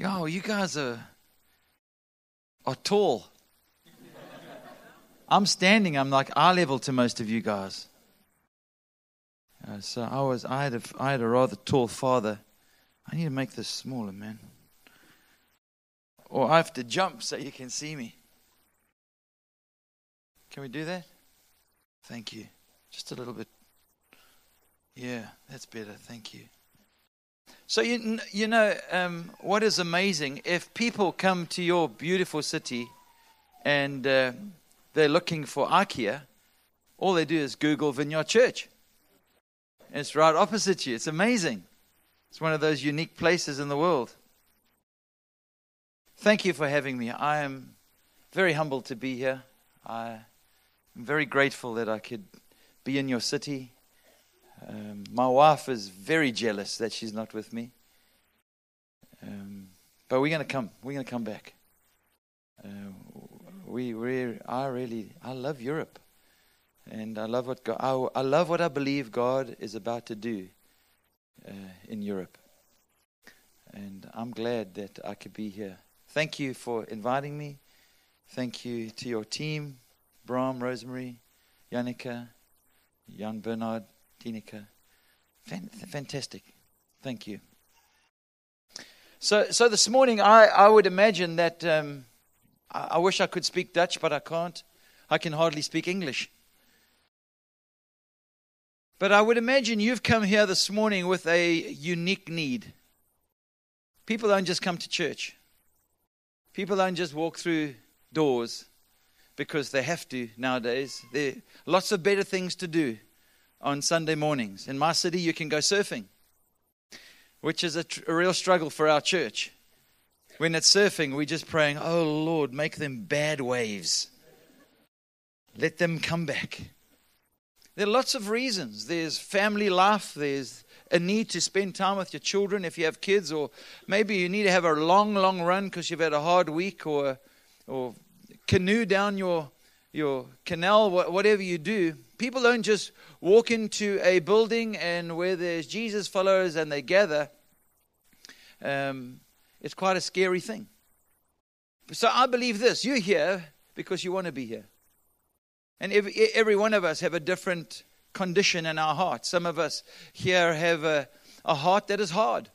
Yo, you guys are, are tall. I'm standing, I'm like eye level to most of you guys. Uh, so I was, I had, a, I had a rather tall father. I need to make this smaller, man. Or I have to jump so you can see me. Can we do that? Thank you. Just a little bit. Yeah, that's better. Thank you. So you you know um, what is amazing? If people come to your beautiful city, and uh, they're looking for IKEA, all they do is Google Vineyard Church. it's right opposite you. It's amazing. It's one of those unique places in the world. Thank you for having me. I am very humbled to be here. I'm very grateful that I could be in your city. Um, my wife is very jealous that she's not with me. Um, but we're going to come. We're going to come back. Uh, we, we, I really, I love Europe, and I love what God, I, I love what I believe God is about to do uh, in Europe, and I'm glad that I could be here. Thank you for inviting me. Thank you to your team. Bram, Rosemary, Yannicka, Jan Bernard, Tinika. Fantastic. Thank you. So, so this morning, I, I would imagine that um, I, I wish I could speak Dutch, but I can't. I can hardly speak English. But I would imagine you've come here this morning with a unique need. People don't just come to church, people don't just walk through doors because they have to nowadays. There are lots of better things to do on Sunday mornings. In my city, you can go surfing, which is a, tr- a real struggle for our church. When it's surfing, we're just praying, oh Lord, make them bad waves. Let them come back. There are lots of reasons. There's family life, there's a need to spend time with your children if you have kids, or maybe you need to have a long, long run because you've had a hard week, or, or canoe down your, your canal, whatever you do, people don't just walk into a building and where there's Jesus followers and they gather. Um, it's quite a scary thing. So I believe this you're here because you want to be here. And every, every one of us have a different condition in our heart. Some of us here have a, a heart that is hard.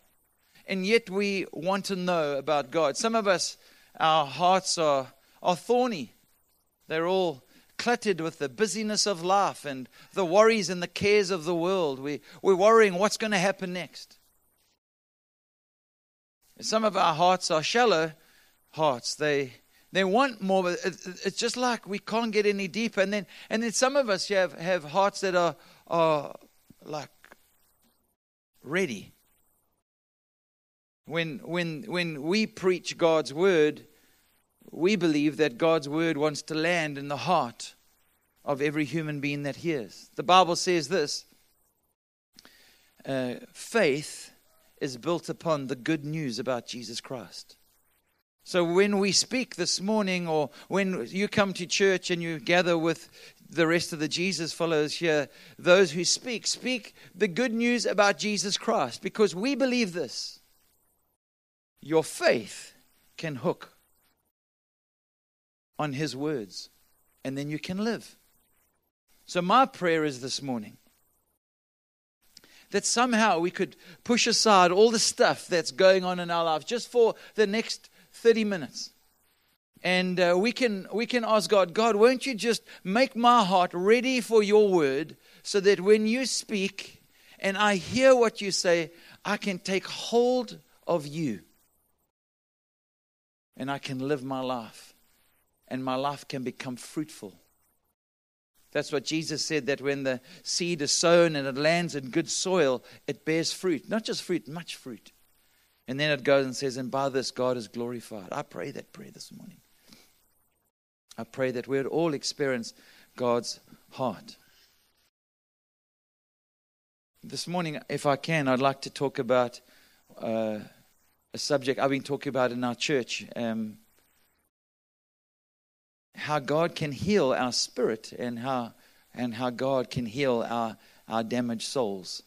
And yet we want to know about God. Some of us, our hearts are are thorny. They're all cluttered with the busyness of life and the worries and the cares of the world. We, we're worrying what's going to happen next. Some of our hearts are shallow hearts. They, they want more, but it's just like we can't get any deeper. And then, and then some of us have, have hearts that are, are like ready. When, when, when we preach God's word, we believe that God's word wants to land in the heart of every human being that hears. The Bible says this uh, faith is built upon the good news about Jesus Christ. So when we speak this morning, or when you come to church and you gather with the rest of the Jesus followers here, those who speak, speak the good news about Jesus Christ because we believe this. Your faith can hook on His words, and then you can live. So, my prayer is this morning that somehow we could push aside all the stuff that's going on in our lives just for the next 30 minutes. And uh, we, can, we can ask God, God, won't you just make my heart ready for your word so that when you speak and I hear what you say, I can take hold of you and I can live my life and my life can become fruitful. That's what Jesus said that when the seed is sown and it lands in good soil, it bears fruit. Not just fruit, much fruit. And then it goes and says, And by this God is glorified. I pray that prayer this morning. I pray that we would all experience God's heart. This morning, if I can, I'd like to talk about uh, a subject I've been talking about in our church. Um, how God can heal our spirit and how, and how God can heal our, our damaged souls.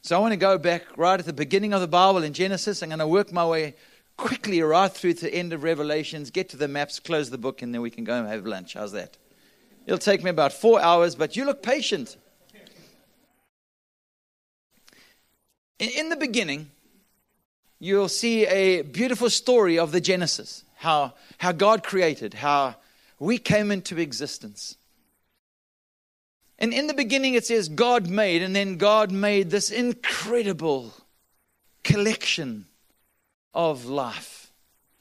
So I want to go back right at the beginning of the Bible in Genesis. I'm going to work my way quickly right through to the end of Revelations, get to the maps, close the book, and then we can go and have lunch. How's that? It'll take me about four hours, but you look patient. In, in the beginning, you'll see a beautiful story of the Genesis how, how God created, how we came into existence. And in the beginning, it says God made, and then God made this incredible collection of life.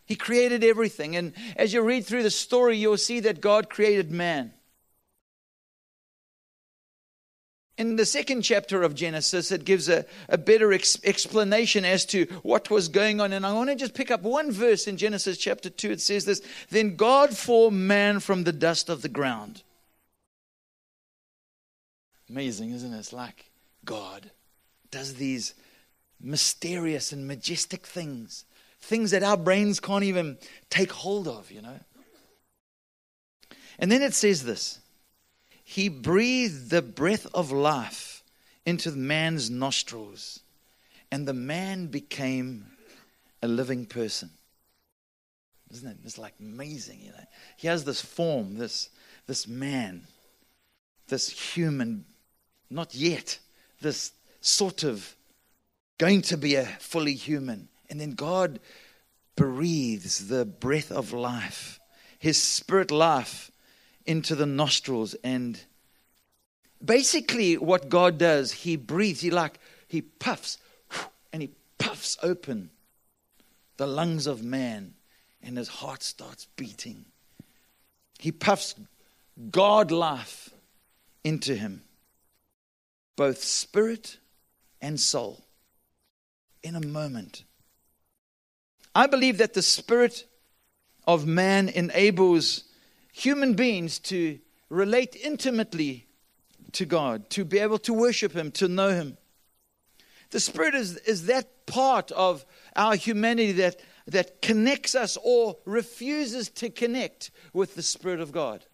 He created everything. And as you read through the story, you'll see that God created man. In the second chapter of Genesis, it gives a, a better ex- explanation as to what was going on. And I want to just pick up one verse in Genesis chapter 2. It says this Then God formed man from the dust of the ground. Amazing, isn't it? It's like God does these mysterious and majestic things, things that our brains can't even take hold of, you know. And then it says this He breathed the breath of life into the man's nostrils, and the man became a living person. Isn't it? It's like amazing, you know. He has this form, this, this man, this human, not yet, this sort of going to be a fully human. And then God breathes the breath of life, his spirit life, into the nostrils. And basically, what God does, he breathes, he like, he puffs, and he puffs open the lungs of man, and his heart starts beating. He puffs God life into him, both spirit and soul in a moment. I believe that the spirit of man enables human beings to relate intimately to God, to be able to worship Him, to know Him. The Spirit is, is that part of our humanity that, that connects us or refuses to connect with the Spirit of God.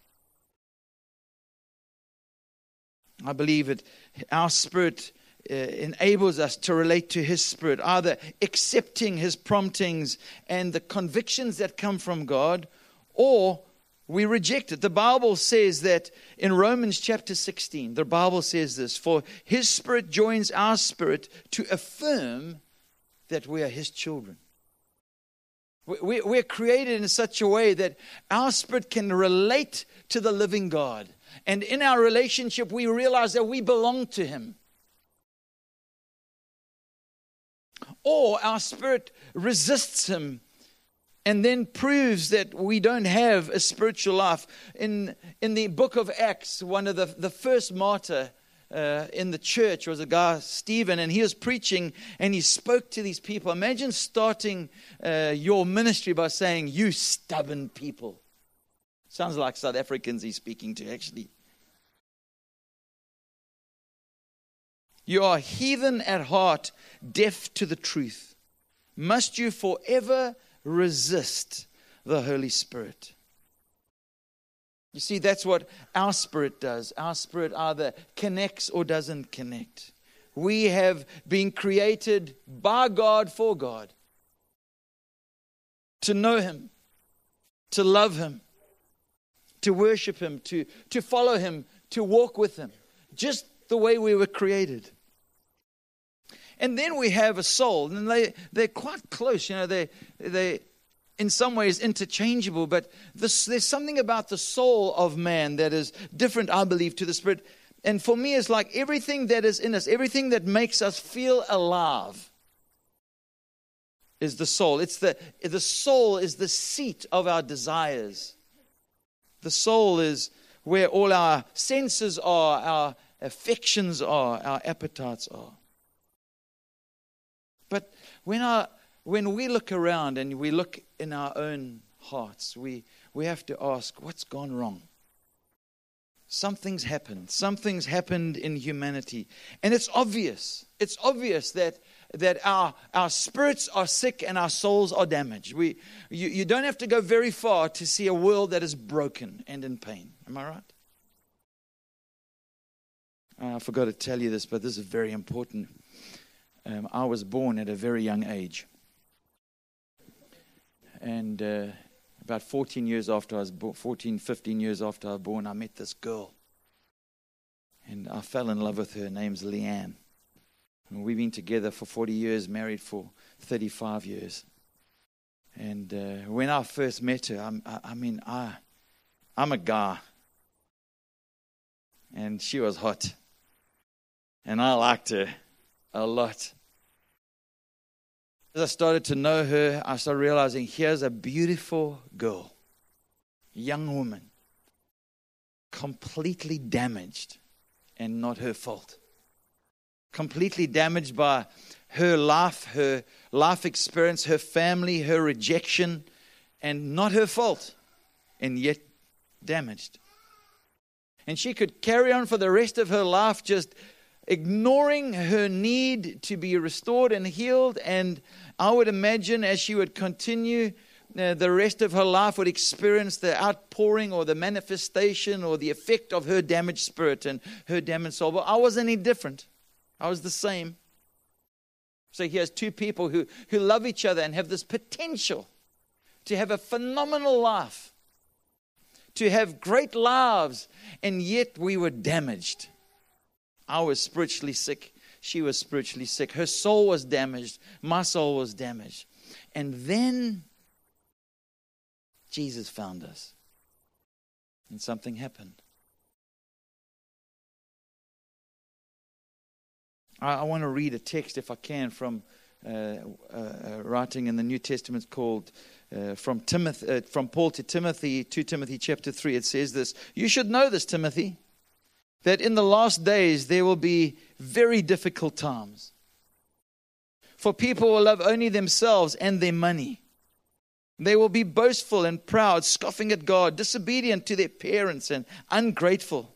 I believe it, our spirit uh, enables us to relate to His Spirit, either accepting His promptings and the convictions that come from God, or we reject it. The Bible says that in Romans chapter 16, the Bible says this For His Spirit joins our spirit to affirm that we are His children. We're created in such a way that our spirit can relate to the living God. And in our relationship, we realize that we belong to Him. or our spirit resists him and then proves that we don't have a spiritual life. In, in the book of Acts, one of the, the first martyr uh, in the church was a guy, Stephen, and he was preaching and he spoke to these people. Imagine starting uh, your ministry by saying, You stubborn people. Sounds like South Africans he's speaking to, actually. You are heathen at heart, deaf to the truth. Must you forever resist the Holy Spirit? You see, that's what our spirit does. Our spirit either connects or doesn't connect. We have been created by God for God to know Him, to love Him, to worship Him, to, to follow Him, to walk with Him, just the way we were created. And then we have a soul, and they, they're quite close. You know, they, they in some ways interchangeable, but this, there's something about the soul of man that is different, I believe, to the spirit. And for me, it's like everything that is in us, everything that makes us feel alive is the soul. It's the, the soul is the seat of our desires. The soul is where all our senses are, our affections are, our appetites are. When, our, when we look around and we look in our own hearts, we, we have to ask, what's gone wrong? Something's happened. Something's happened in humanity. And it's obvious. It's obvious that, that our, our spirits are sick and our souls are damaged. We, you, you don't have to go very far to see a world that is broken and in pain. Am I right? Ah, I forgot to tell you this, but this is very important. Um, I was born at a very young age. And uh, about 14 years after I was born, 14, 15 years after I was born, I met this girl. And I fell in love with her. Her name's Leanne. And we've been together for 40 years, married for 35 years. And uh, when I first met her, I, I mean, I, I'm a guy. And she was hot. And I liked her a lot. As I started to know her, I started realizing here's a beautiful girl, young woman, completely damaged and not her fault. Completely damaged by her life, her life experience, her family, her rejection, and not her fault, and yet damaged. And she could carry on for the rest of her life just ignoring her need to be restored and healed. And I would imagine as she would continue, uh, the rest of her life would experience the outpouring or the manifestation or the effect of her damaged spirit and her damaged soul. But I wasn't any different, I was the same. So he has two people who, who love each other and have this potential to have a phenomenal life, to have great lives, and yet we were damaged. I was spiritually sick. She was spiritually sick. Her soul was damaged. My soul was damaged. And then Jesus found us. And something happened. I, I want to read a text, if I can, from uh, uh, writing in the New Testament called uh, from Timothy, uh, from Paul to Timothy, 2 Timothy chapter 3. It says this You should know this, Timothy that in the last days there will be very difficult times. For people will love only themselves and their money. They will be boastful and proud, scoffing at God, disobedient to their parents, and ungrateful.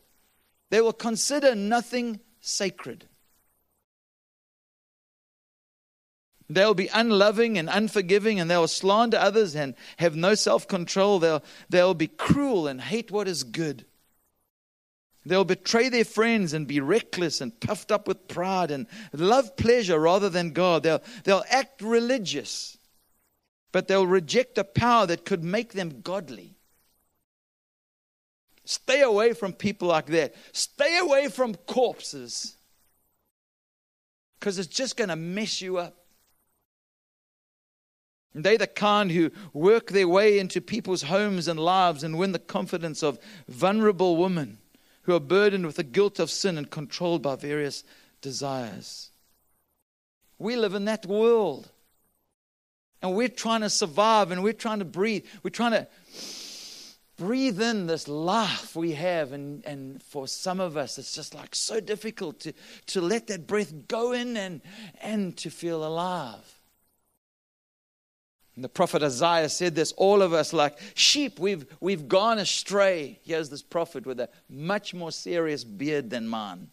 They will consider nothing sacred. They'll be unloving and unforgiving, and they'll slander others and have no self control. They'll, they'll be cruel and hate what is good. They'll betray their friends and be reckless and puffed up with pride and love pleasure rather than God. They'll, they'll act religious, but they'll reject the power that could make them godly. Stay away from people like that. Stay away from corpses because it's just going to mess you up. And they're the kind who work their way into people's homes and lives and win the confidence of vulnerable women who are burdened with the guilt of sin and controlled by various desires. We live in that world. And we're trying to survive and we're trying to breathe. We're trying to breathe in this life we have. And, and for some of us, it's just like so difficult to, to let that breath go in and, and to feel alive. And the prophet Isaiah said this all of us, like sheep, we've, we've gone astray. Here's this prophet with a much more serious beard than mine.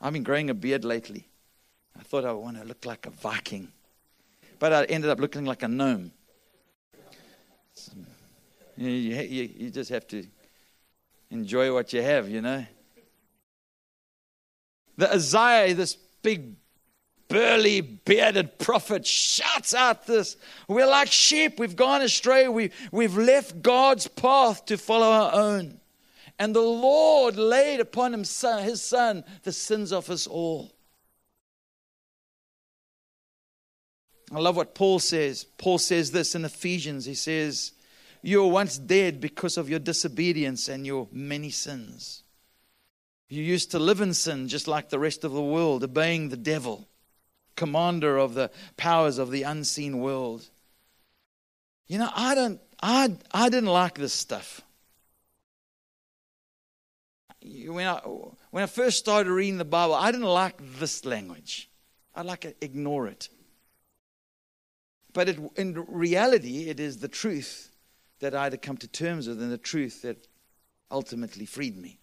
I've been growing a beard lately. I thought I would want to look like a Viking, but I ended up looking like a gnome. You, you, you just have to enjoy what you have, you know. The Isaiah, this big burly, bearded prophet shouts out this We're like sheep, we've gone astray, we, we've left God's path to follow our own. And the Lord laid upon him, his son the sins of us all. I love what Paul says. Paul says this in Ephesians. He says, You were once dead because of your disobedience and your many sins. You used to live in sin just like the rest of the world, obeying the devil commander of the powers of the unseen world. You know, I don't I I didn't like this stuff. When I when I first started reading the Bible, I didn't like this language. I'd like to ignore it. But it, in reality, it is the truth that I had to come to terms with, and the truth that ultimately freed me.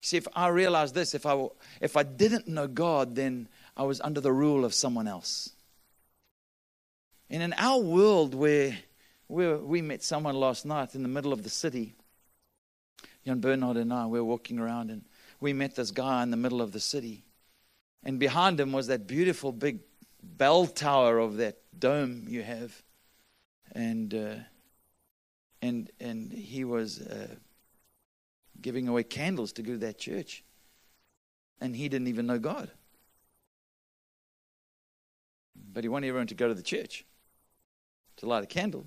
See, if I realized this, if I, if I didn't know God, then I was under the rule of someone else. And in our world where, where we met someone last night in the middle of the city, Jan Bernard and I, we were walking around and we met this guy in the middle of the city. And behind him was that beautiful big bell tower of that dome you have. And, uh, and, and he was uh, giving away candles to go to that church. And he didn't even know God. But he wanted everyone to go to the church to light a candle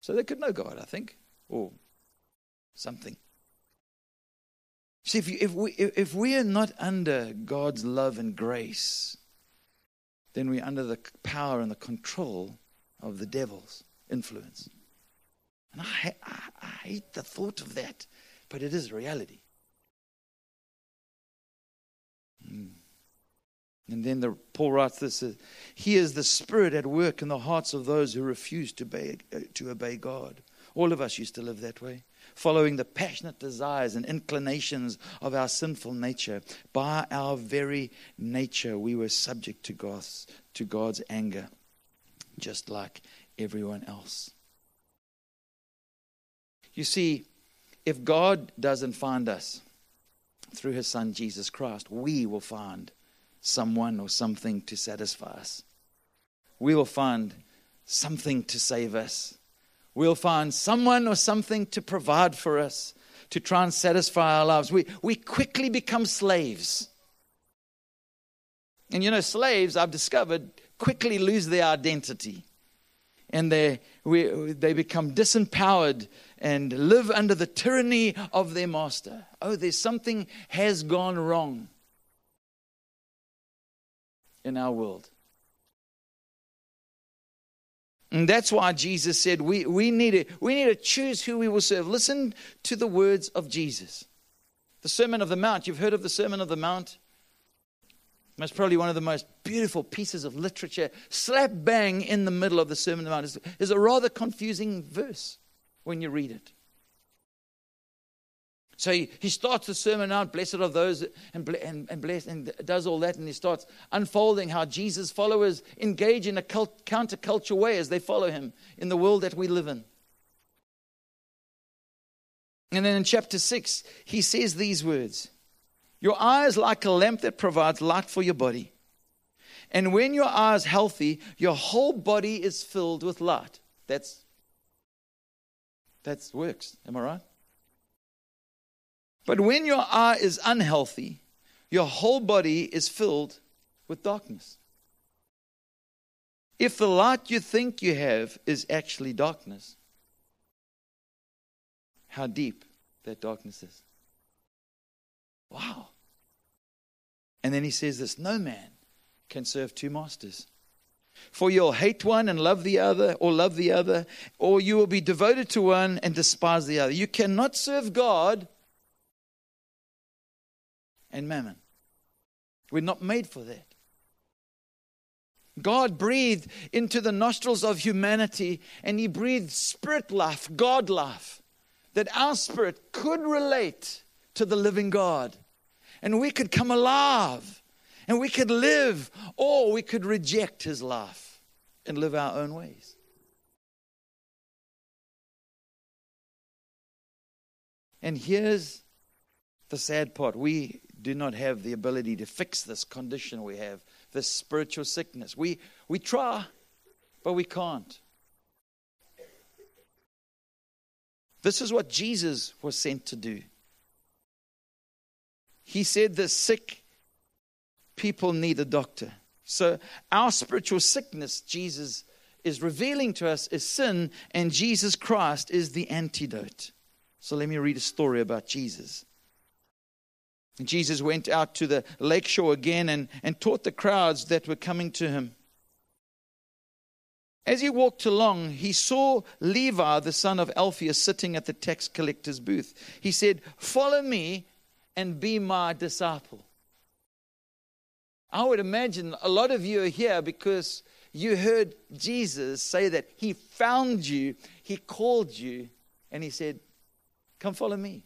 so they could know God, I think, or something. See, if, you, if, we, if we are not under God's love and grace, then we're under the power and the control of the devil's influence. And I, I, I hate the thought of that, but it is reality. Mm. And then the, Paul writes this uh, He is the Spirit at work in the hearts of those who refuse to obey, uh, to obey God. All of us used to live that way, following the passionate desires and inclinations of our sinful nature. By our very nature, we were subject to God's, to God's anger, just like everyone else. You see, if God doesn't find us through his Son Jesus Christ, we will find someone or something to satisfy us. We will find something to save us. We'll find someone or something to provide for us, to try and satisfy our lives. We, we quickly become slaves. And you know, slaves, I've discovered, quickly lose their identity. And they, we, they become disempowered and live under the tyranny of their master. Oh, there's something has gone wrong in our world. And that's why Jesus said we, we, need to, we need to choose who we will serve. Listen to the words of Jesus. The Sermon of the Mount. You've heard of the Sermon of the Mount? It's probably one of the most beautiful pieces of literature, slap bang in the middle of the Sermon of the Mount. Is a rather confusing verse when you read it. So he, he starts the sermon out, blessed are those, and, and, and, bless, and does all that, and he starts unfolding how Jesus' followers engage in a cult, counterculture way as they follow him in the world that we live in. And then in chapter 6, he says these words Your eye is like a lamp that provides light for your body. And when your eye is healthy, your whole body is filled with light. That's that works. Am I right? But when your eye is unhealthy, your whole body is filled with darkness. If the light you think you have is actually darkness, how deep that darkness is. Wow. And then he says this no man can serve two masters. For you'll hate one and love the other, or love the other, or you will be devoted to one and despise the other. You cannot serve God and mammon. We're not made for that. God breathed into the nostrils of humanity and He breathed spirit life, God life, that our spirit could relate to the living God and we could come alive and we could live or we could reject His life and live our own ways. And here's the sad part we do not have the ability to fix this condition we have, this spiritual sickness. We, we try, but we can't. This is what Jesus was sent to do. He said the sick people need a doctor. So, our spiritual sickness, Jesus is revealing to us, is sin, and Jesus Christ is the antidote. So, let me read a story about Jesus. Jesus went out to the lakeshore again and, and taught the crowds that were coming to him. As he walked along, he saw Levi, the son of Alphaeus, sitting at the tax collector's booth. He said, Follow me and be my disciple. I would imagine a lot of you are here because you heard Jesus say that he found you, he called you, and he said, Come follow me.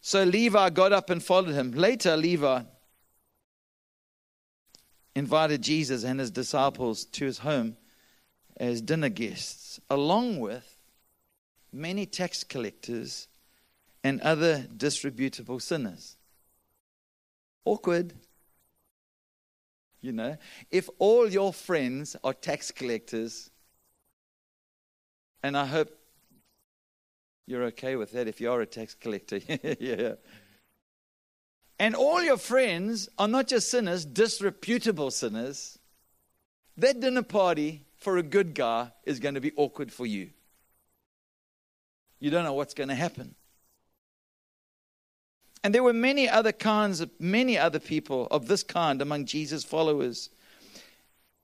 So Levi got up and followed him. Later, Levi invited Jesus and his disciples to his home as dinner guests, along with many tax collectors and other disreputable sinners. Awkward. You know, if all your friends are tax collectors, and I hope you're okay with that if you are a tax collector. yeah. And all your friends are not just sinners, disreputable sinners. That dinner party for a good guy is going to be awkward for you. You don't know what's going to happen. And there were many other kinds many other people of this kind among Jesus' followers.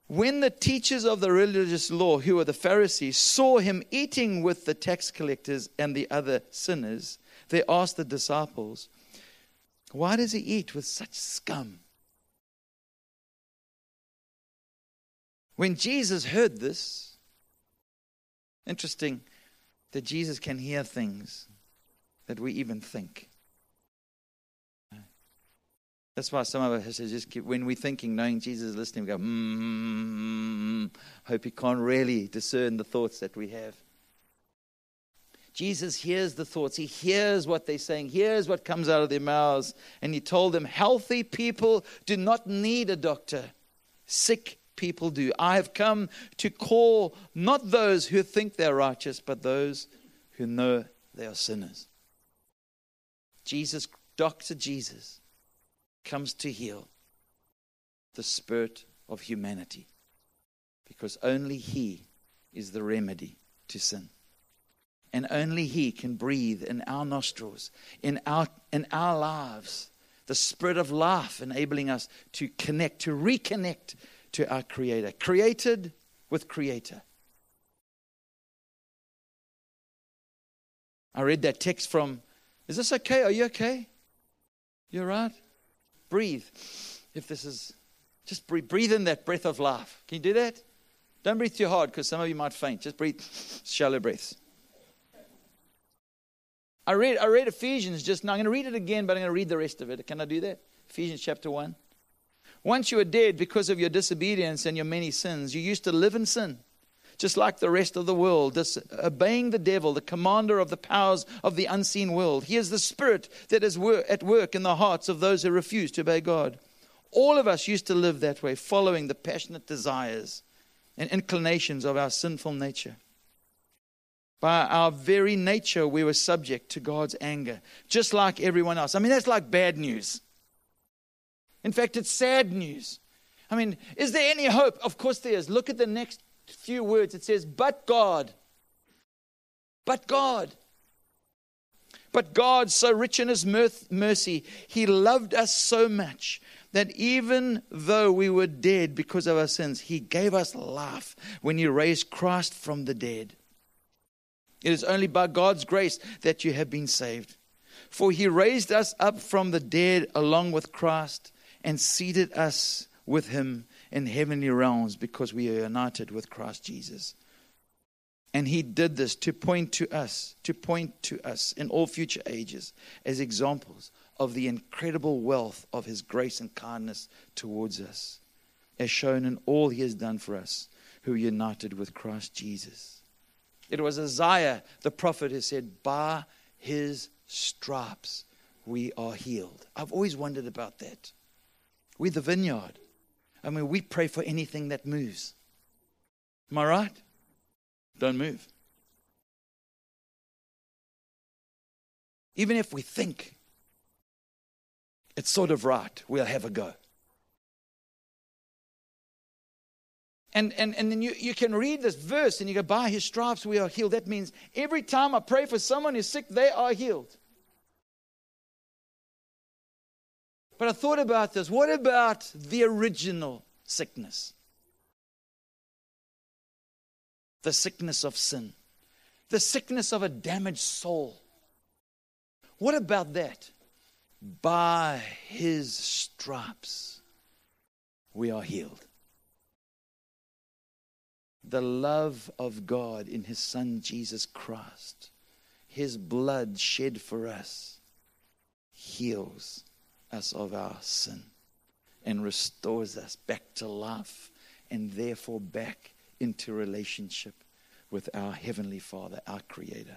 When the teachers of the religious law, who were the Pharisees, saw him eating with the tax collectors and the other sinners, they asked the disciples, Why does he eat with such scum? When Jesus heard this, interesting that Jesus can hear things that we even think. That's why some of us just keep, when we're thinking, knowing Jesus is listening, we go, hmm, hope he can't really discern the thoughts that we have. Jesus hears the thoughts. He hears what they're saying, He hears what comes out of their mouths. And he told them, Healthy people do not need a doctor, sick people do. I have come to call not those who think they're righteous, but those who know they are sinners. Jesus, Dr. Jesus, comes to heal the spirit of humanity because only He is the remedy to sin. And only He can breathe in our nostrils, in our, in our lives, the spirit of life, enabling us to connect, to reconnect to our Creator, created with Creator. I read that text from, is this okay? Are you okay? You are right. Breathe. If this is, just breathe, breathe in that breath of life. Can you do that? Don't breathe too hard because some of you might faint. Just breathe shallow breaths. I read, I read Ephesians just now. I'm going to read it again, but I'm going to read the rest of it. Can I do that? Ephesians chapter 1. Once you were dead because of your disobedience and your many sins, you used to live in sin, just like the rest of the world, obeying the devil, the commander of the powers of the unseen world. He is the spirit that is at work in the hearts of those who refuse to obey God. All of us used to live that way, following the passionate desires and inclinations of our sinful nature. By our very nature, we were subject to God's anger, just like everyone else. I mean, that's like bad news. In fact, it's sad news. I mean, is there any hope? Of course there is. Look at the next few words. It says, But God. But God. But God, so rich in His mercy, He loved us so much that even though we were dead because of our sins, He gave us life when He raised Christ from the dead. It is only by God's grace that you have been saved. For He raised us up from the dead along with Christ and seated us with him in heavenly realms because we are united with Christ Jesus. And he did this to point to us, to point to us in all future ages as examples of the incredible wealth of his grace and kindness towards us, as shown in all he has done for us who are united with Christ Jesus. It was Isaiah, the prophet, who said, By his stripes we are healed. I've always wondered about that. We're the vineyard. I mean, we pray for anything that moves. Am I right? Don't move. Even if we think it's sort of right, we'll have a go. And, and, and then you, you can read this verse and you go, By his stripes we are healed. That means every time I pray for someone who's sick, they are healed. But I thought about this. What about the original sickness? The sickness of sin, the sickness of a damaged soul. What about that? By his stripes, we are healed. The love of God in his Son Jesus Christ, his blood shed for us, heals us of our sin and restores us back to life and therefore back into relationship with our Heavenly Father, our Creator.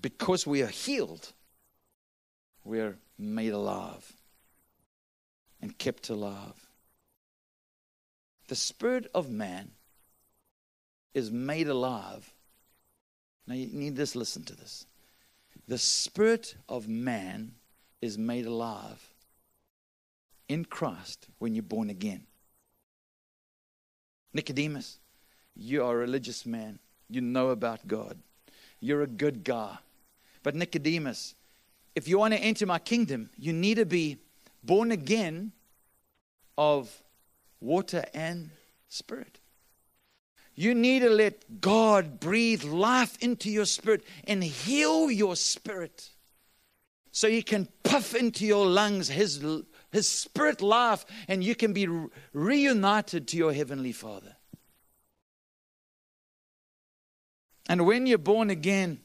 Because we are healed, we are made alive and kept alive. The spirit of man is made alive now, you need to listen to this. The spirit of man is made alive in Christ when you're born again. Nicodemus, you are a religious man. You know about God. You're a good guy. But Nicodemus, if you want to enter my kingdom, you need to be born again of water and spirit. You need to let God breathe life into your spirit and heal your spirit so He can puff into your lungs His, His spirit life and you can be reunited to your Heavenly Father. And when you're born again,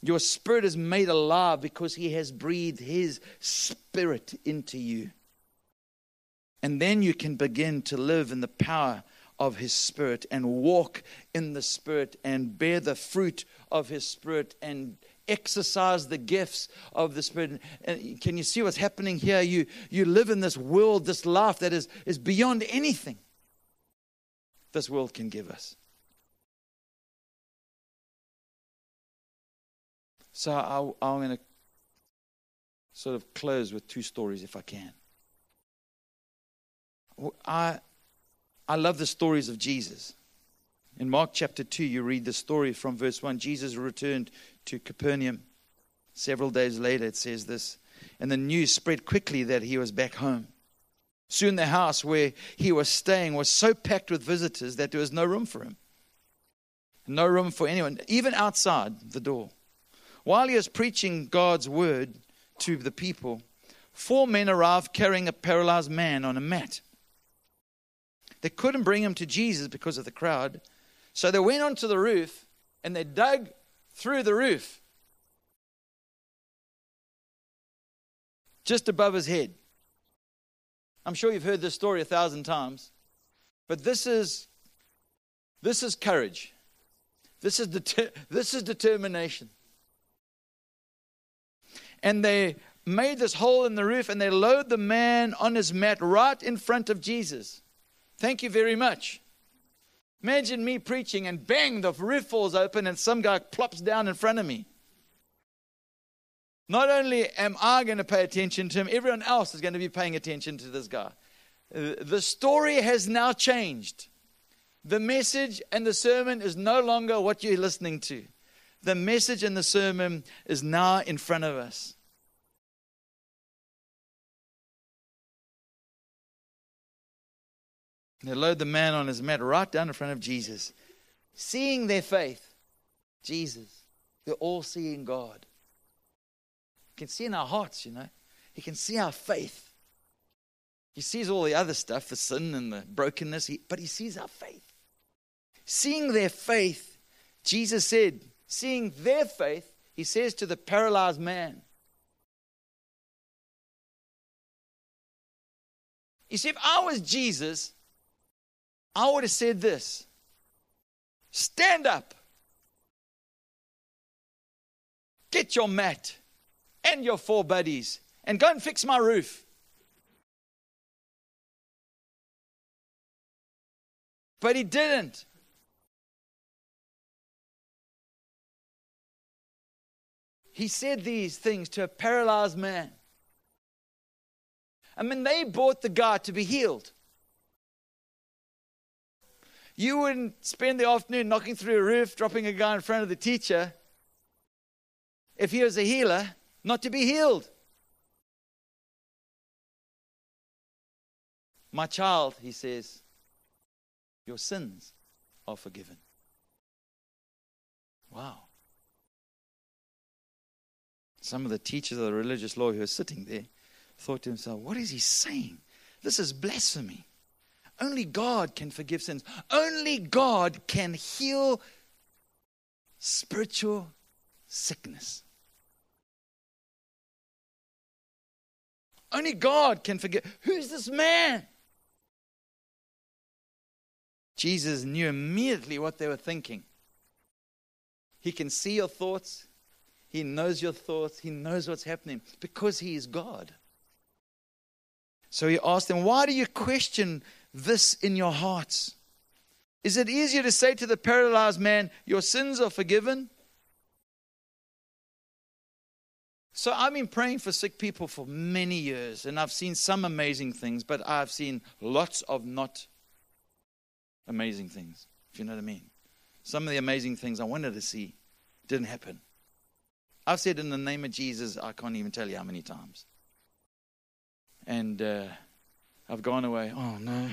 your spirit is made alive because He has breathed His spirit into you. And then you can begin to live in the power of His Spirit and walk in the Spirit and bear the fruit of His Spirit and exercise the gifts of the Spirit. And can you see what's happening here? You, you live in this world, this life that is, is beyond anything this world can give us. So I, I'm going to sort of close with two stories if I can. I, I love the stories of Jesus. In Mark chapter 2, you read the story from verse 1. Jesus returned to Capernaum. Several days later, it says this. And the news spread quickly that he was back home. Soon the house where he was staying was so packed with visitors that there was no room for him. No room for anyone, even outside the door. While he was preaching God's word to the people, four men arrived carrying a paralyzed man on a mat. They couldn't bring him to Jesus because of the crowd. So they went onto the roof and they dug through the roof just above his head. I'm sure you've heard this story a thousand times, but this is this is courage. This is this is determination. And they made this hole in the roof and they lowered the man on his mat right in front of Jesus. Thank you very much. Imagine me preaching and bang, the roof falls open and some guy plops down in front of me. Not only am I going to pay attention to him, everyone else is going to be paying attention to this guy. Uh, the story has now changed. The message and the sermon is no longer what you're listening to. The message and the sermon is now in front of us. They load the man on his mat right down in front of Jesus. Seeing their faith, Jesus, they're all seeing God. He can see in our hearts, you know. He can see our faith. He sees all the other stuff, the sin and the brokenness, he, but he sees our faith. Seeing their faith, Jesus said, seeing their faith, he says to the paralyzed man, You see, if I was Jesus, I would have said this Stand up, get your mat and your four buddies, and go and fix my roof. But he didn't. He said these things to a paralyzed man. I mean, they brought the guy to be healed. You wouldn't spend the afternoon knocking through a roof, dropping a guy in front of the teacher if he was a healer, not to be healed. My child, he says, your sins are forgiven. Wow. Some of the teachers of the religious law who are sitting there thought to themselves, what is he saying? This is blasphemy. Only God can forgive sins. Only God can heal spiritual sickness. Only God can forgive. Who's this man? Jesus knew immediately what they were thinking. He can see your thoughts. He knows your thoughts. He knows what's happening because He is God. So he asked them, Why do you question this in your hearts? Is it easier to say to the paralyzed man, Your sins are forgiven? So I've been praying for sick people for many years, and I've seen some amazing things, but I've seen lots of not amazing things, if you know what I mean. Some of the amazing things I wanted to see didn't happen. I've said in the name of Jesus, I can't even tell you how many times. And uh, I've gone away, oh no.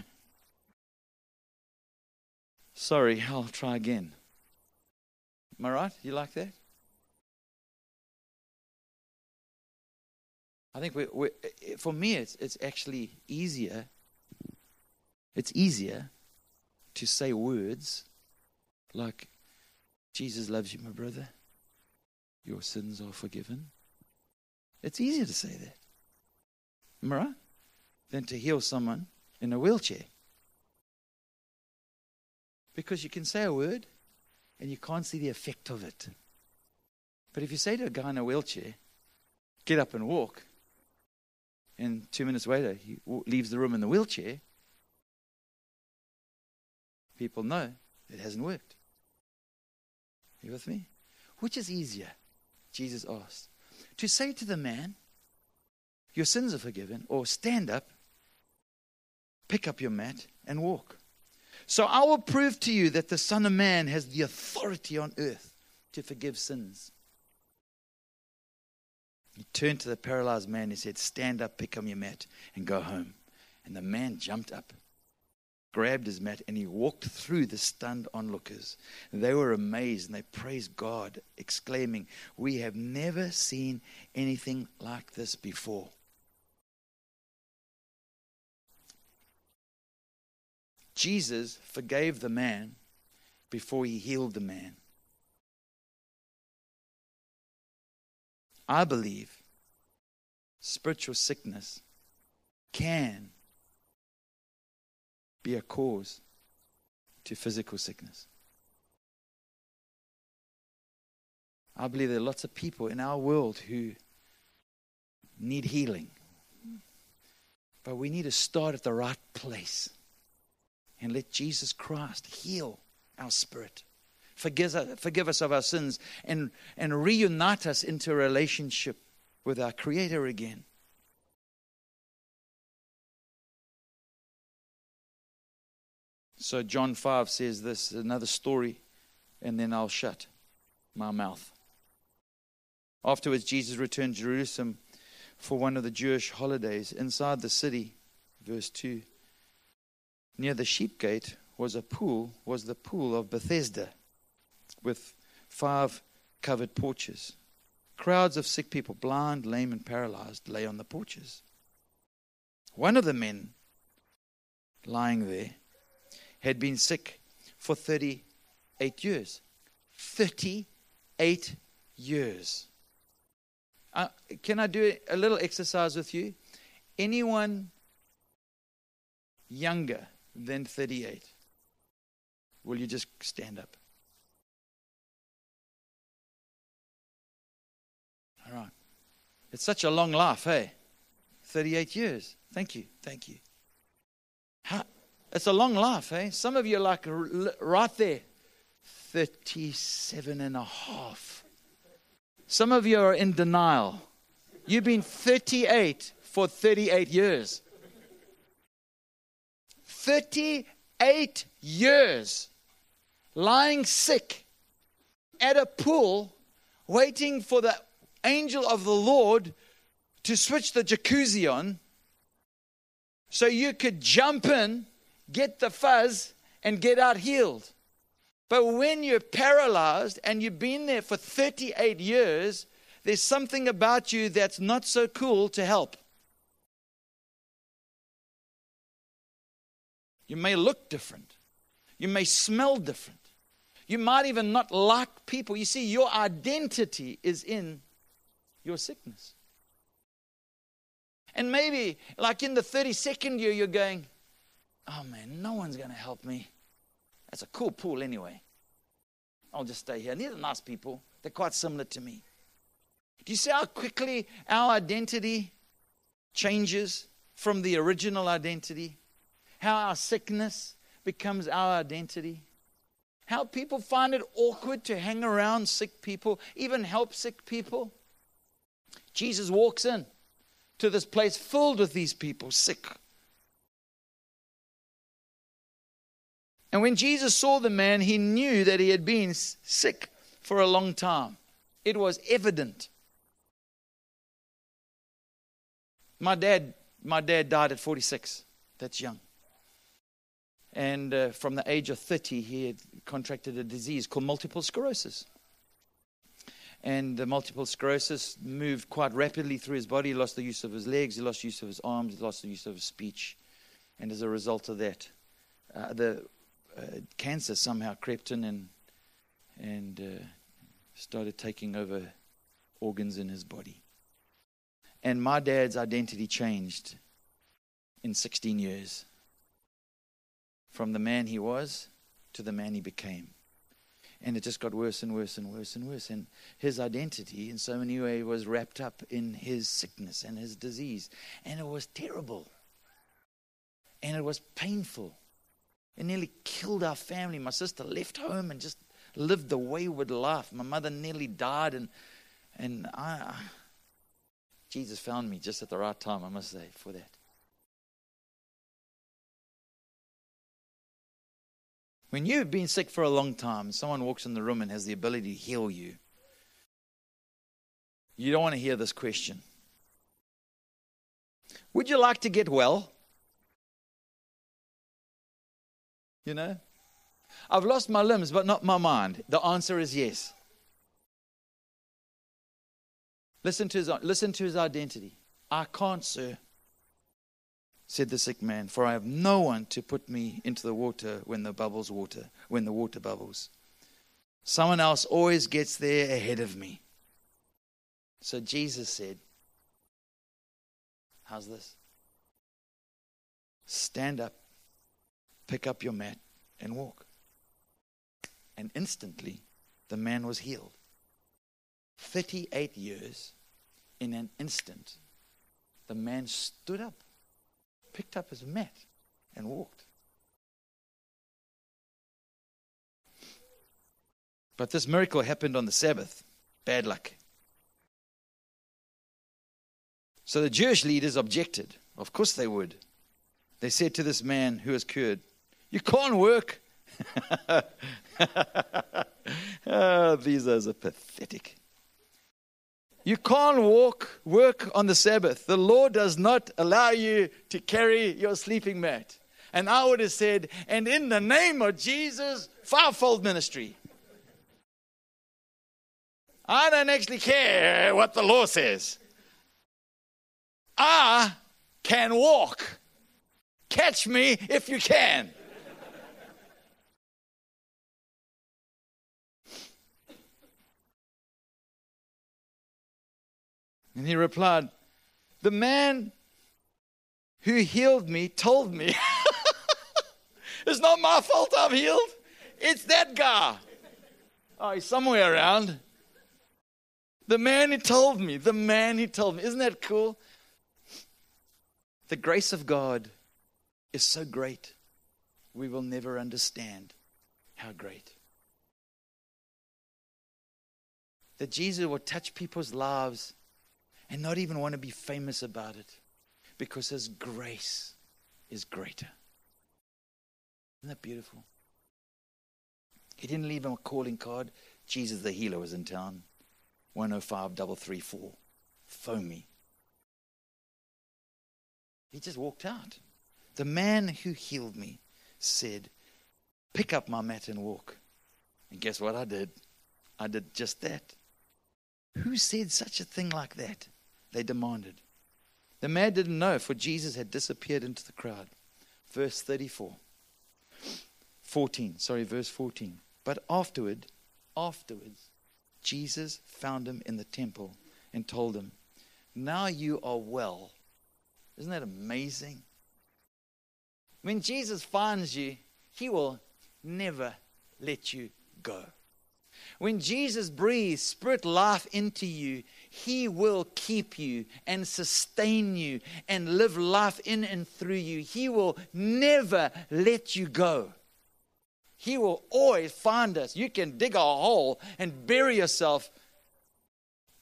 Sorry, I'll try again. Am I right? You like that? I think we, we, for me, it's, it's actually easier. It's easier to say words like, Jesus loves you, my brother. Your sins are forgiven. It's easier to say that. Am I right? Than to heal someone in a wheelchair. Because you can say a word and you can't see the effect of it. But if you say to a guy in a wheelchair, get up and walk, and two minutes later he leaves the room in the wheelchair, people know it hasn't worked. Are you with me? Which is easier? Jesus asked. To say to the man, Your sins are forgiven, or stand up, pick up your mat, and walk. So I will prove to you that the Son of Man has the authority on earth to forgive sins. He turned to the paralyzed man. and said, Stand up, pick up your mat, and go home. And the man jumped up, grabbed his mat, and he walked through the stunned onlookers. They were amazed and they praised God, exclaiming, We have never seen anything like this before. Jesus forgave the man before he healed the man. I believe spiritual sickness can be a cause to physical sickness. I believe there are lots of people in our world who need healing. But we need to start at the right place and let Jesus Christ heal our spirit forgive us, forgive us of our sins, and, and reunite us into a relationship with our Creator again. So, John 5 says this another story, and then I'll shut my mouth. Afterwards, Jesus returned to Jerusalem for one of the Jewish holidays. Inside the city, verse 2, near the sheep gate was a pool, was the pool of Bethesda with five covered porches. Crowds of sick people, blind, lame, and paralyzed, lay on the porches. One of the men lying there had been sick for 38 years. 38 years. Uh, can I do a little exercise with you? Anyone younger than 38, will you just stand up? All right. It's such a long life, hey? 38 years. Thank you. Thank you. How, it's a long life, hey? Some of you are like right there. 37 and a half. Some of you are in denial. You've been 38 for 38 years. 38 years lying sick at a pool waiting for the angel of the Lord to switch the jacuzzi on so you could jump in, get the fuzz, and get out healed. But when you're paralyzed and you've been there for 38 years, there's something about you that's not so cool to help. You may look different. You may smell different. You might even not like people. You see, your identity is in your sickness. And maybe, like in the 32nd year, you're going, oh man, no one's going to help me. That's a cool pool anyway. I'll just stay here. And these are nice people. They're quite similar to me. Do you see how quickly our identity changes from the original identity? How our sickness becomes our identity? How people find it awkward to hang around sick people, even help sick people? Jesus walks in to this place filled with these people, sick. And when Jesus saw the man, he knew that he had been sick for a long time. It was evident. My dad, my dad died at 46. That's young. And uh, from the age of 30, he had contracted a disease called multiple sclerosis. And the multiple sclerosis moved quite rapidly through his body. He lost the use of his legs, he lost use of his arms, he lost the use of his speech. And as a result of that, uh, the uh, cancer somehow crept in and, and uh, started taking over organs in his body. And my dad's identity changed in 16 years from the man he was to the man he became. And it just got worse and worse and worse and worse. And his identity, in so many ways, was wrapped up in his sickness and his disease. And it was terrible. And it was painful. It nearly killed our family. My sister left home and just lived the wayward life. My mother nearly died. And, and I, Jesus found me just at the right time, I must say, for that. When you've been sick for a long time, someone walks in the room and has the ability to heal you, you don't want to hear this question. Would you like to get well? You know? I've lost my limbs, but not my mind. The answer is yes. Listen to his, listen to his identity. I can't, sir said the sick man, for I have no one to put me into the water when the bubbles water, when the water bubbles. Someone else always gets there ahead of me. So Jesus said, How's this? Stand up, pick up your mat, and walk. And instantly, the man was healed. 38 years, in an instant, the man stood up picked up his mat and walked. But this miracle happened on the Sabbath. Bad luck. So the Jewish leaders objected. Of course they would. They said to this man who was cured, You can't work. oh, these are pathetic. You can't walk, work on the Sabbath. The Lord does not allow you to carry your sleeping mat. And I would have said, and in the name of Jesus, fivefold ministry. I don't actually care what the law says. I can walk. Catch me if you can. And he replied, The man who healed me told me. it's not my fault I'm healed. It's that guy. Oh, he's somewhere around. The man who told me. The man who told me. Isn't that cool? The grace of God is so great, we will never understand how great. That Jesus will touch people's lives and not even want to be famous about it because His grace is greater. Isn't that beautiful? He didn't leave him a calling card. Jesus the healer was in town. 105 334. Phone me. He just walked out. The man who healed me said, Pick up my mat and walk. And guess what I did? I did just that. Who said such a thing like that? They demanded. The man didn't know, for Jesus had disappeared into the crowd. Verse 34. 14, sorry, verse 14. But afterward, afterwards, Jesus found him in the temple and told him, Now you are well. Isn't that amazing? When Jesus finds you, he will never let you go. When Jesus breathes spirit life into you, he will keep you and sustain you and live life in and through you. He will never let you go. He will always find us. You can dig a hole and bury yourself,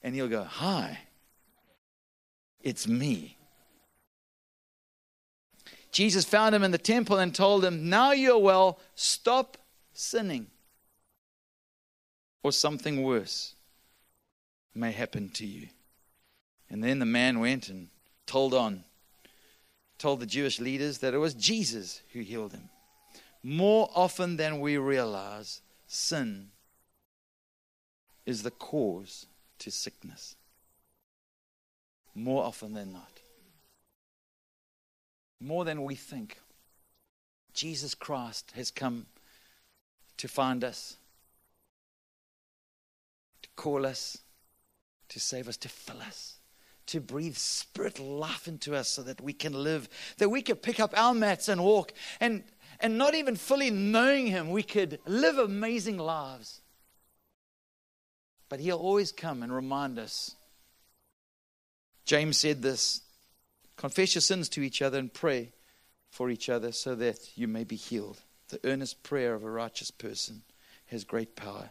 and He'll go, Hi, it's me. Jesus found him in the temple and told him, Now you're well, stop sinning, or something worse may happen to you. And then the man went and told on, told the Jewish leaders that it was Jesus who healed him. More often than we realize, sin is the cause to sickness. More often than not. More than we think. Jesus Christ has come to find us, to call us, to save us, to fill us, to breathe spirit life into us so that we can live, that we could pick up our mats and walk. And, and not even fully knowing Him, we could live amazing lives. But He'll always come and remind us. James said this confess your sins to each other and pray for each other so that you may be healed. The earnest prayer of a righteous person has great power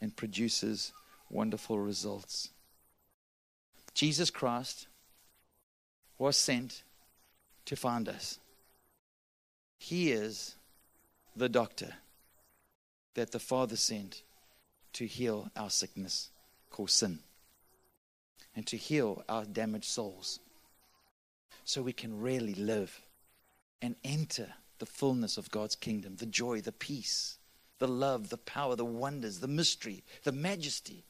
and produces wonderful results. Jesus Christ was sent to find us. He is the doctor that the Father sent to heal our sickness called sin and to heal our damaged souls so we can really live and enter the fullness of God's kingdom the joy, the peace, the love, the power, the wonders, the mystery, the majesty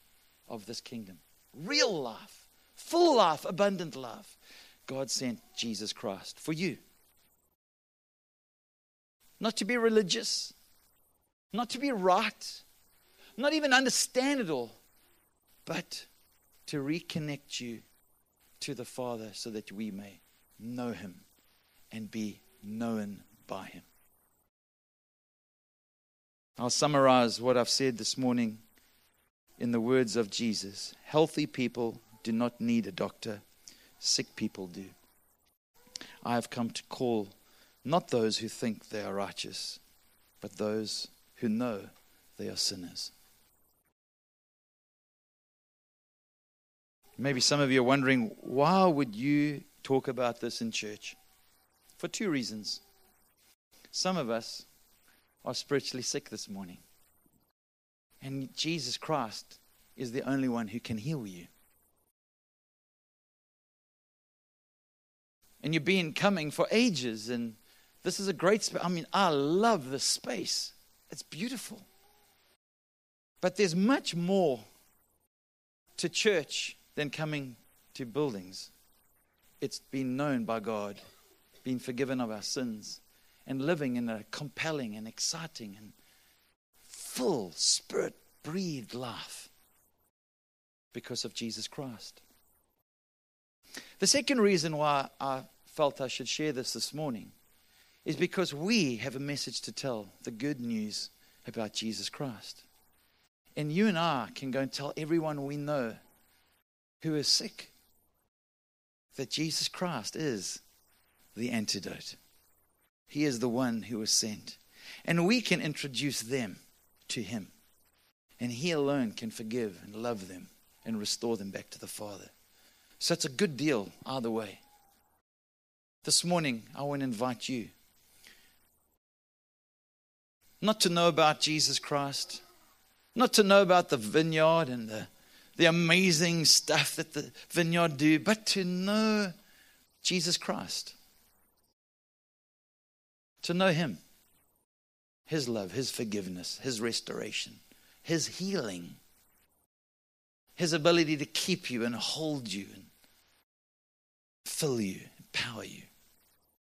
of this kingdom. Real life full life, abundant life. God sent Jesus Christ for you. Not to be religious, not to be right, not even understand it all, but to reconnect you to the Father so that we may know Him and be known by Him. I'll summarize what I've said this morning in the words of Jesus Healthy people do not need a doctor, sick people do. I have come to call not those who think they are righteous, but those who know they are sinners. Maybe some of you are wondering, why would you talk about this in church? For two reasons. Some of us are spiritually sick this morning. And Jesus Christ is the only one who can heal you. And you've been coming for ages. And this is a great space. I mean, I love this space, it's beautiful. But there's much more to church than coming to buildings. It's been known by God, being forgiven of our sins, and living in a compelling and exciting and full, spirit breathed life because of Jesus Christ. The second reason why I felt I should share this this morning is because we have a message to tell the good news about Jesus Christ. And you and I can go and tell everyone we know who is sick that Jesus Christ is the antidote. He is the one who was sent. And we can introduce them to Him. And He alone can forgive and love them and restore them back to the Father. So it's a good deal either way. This morning, I want to invite you not to know about Jesus Christ, not to know about the vineyard and the, the amazing stuff that the vineyard do, but to know Jesus Christ. To know Him, His love, His forgiveness, His restoration, His healing, His ability to keep you and hold you and fill you, empower you.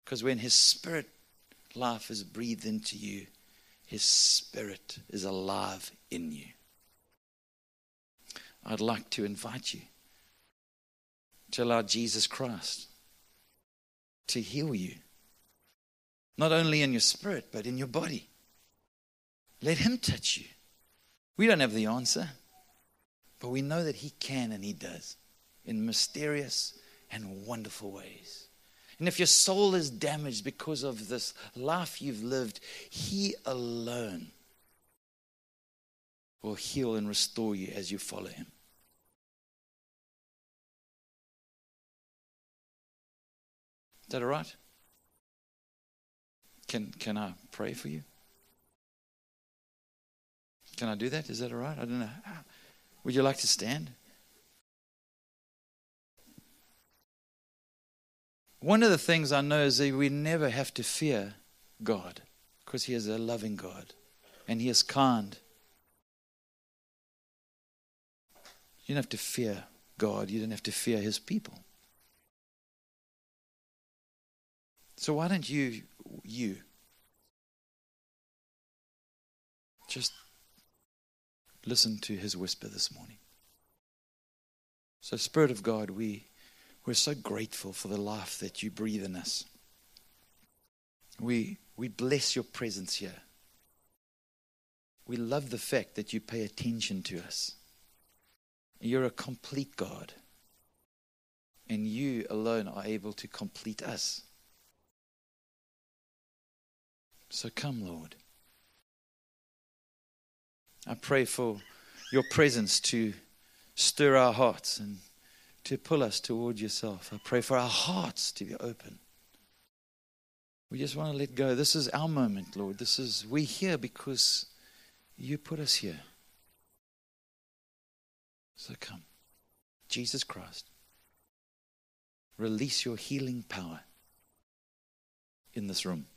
Because when His Spirit life is breathed into you, His Spirit is alive in you. I'd like to invite you to allow Jesus Christ to heal you, not only in your spirit, but in your body. Let Him touch you. We don't have the answer, but we know that He can and He does in mysterious and wonderful ways. And if your soul is damaged because of this life you've lived, He alone will heal and restore you as you follow Him. Is that all right? Can, can I pray for you? Can I do that? Is that all right? I don't know. Would you like to stand? One of the things I know is that we never have to fear God because He is a loving God and He is kind. You don't have to fear God, you don't have to fear His people. So why don't you, you, just listen to his whisper this morning. So, Spirit of God, we, we're so grateful for the life that you breathe in us. We, we bless your presence here. We love the fact that you pay attention to us. You're a complete God. And you alone are able to complete us. So come, Lord. I pray for your presence to stir our hearts and to pull us toward yourself. I pray for our hearts to be open. We just want to let go. This is our moment, Lord. This is we here because you put us here. So come. Jesus Christ. Release your healing power in this room.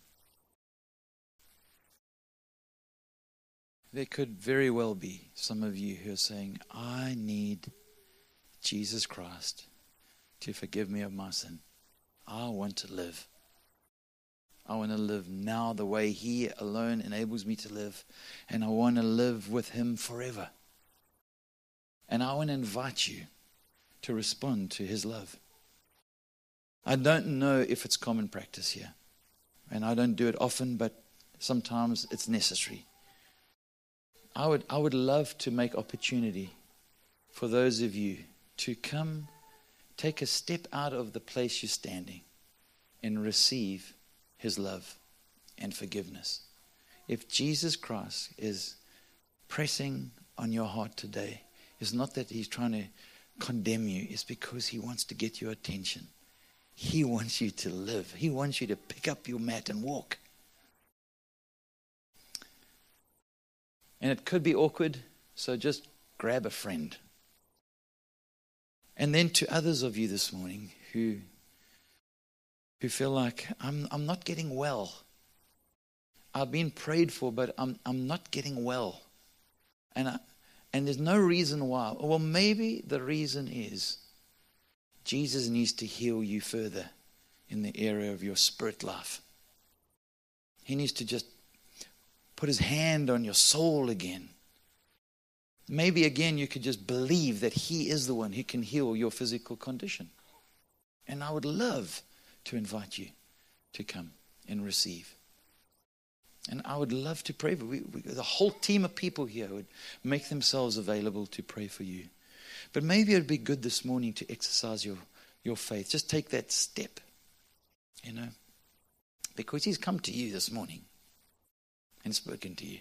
There could very well be some of you who are saying, I need Jesus Christ to forgive me of my sin. I want to live. I want to live now the way He alone enables me to live, and I want to live with Him forever. And I want to invite you to respond to His love. I don't know if it's common practice here, and I don't do it often, but sometimes it's necessary. I would, I would love to make opportunity for those of you to come take a step out of the place you're standing and receive his love and forgiveness. If Jesus Christ is pressing on your heart today, it's not that he's trying to condemn you, it's because he wants to get your attention. He wants you to live, he wants you to pick up your mat and walk. And it could be awkward, so just grab a friend. And then to others of you this morning who who feel like I'm I'm not getting well. I've been prayed for, but I'm I'm not getting well. And I, and there's no reason why. Well, maybe the reason is Jesus needs to heal you further in the area of your spirit life. He needs to just put his hand on your soul again. Maybe again you could just believe that he is the one who can heal your physical condition. And I would love to invite you to come and receive. And I would love to pray for you. The whole team of people here would make themselves available to pray for you. But maybe it would be good this morning to exercise your, your faith. Just take that step, you know, because He's come to you this morning and spoken to you.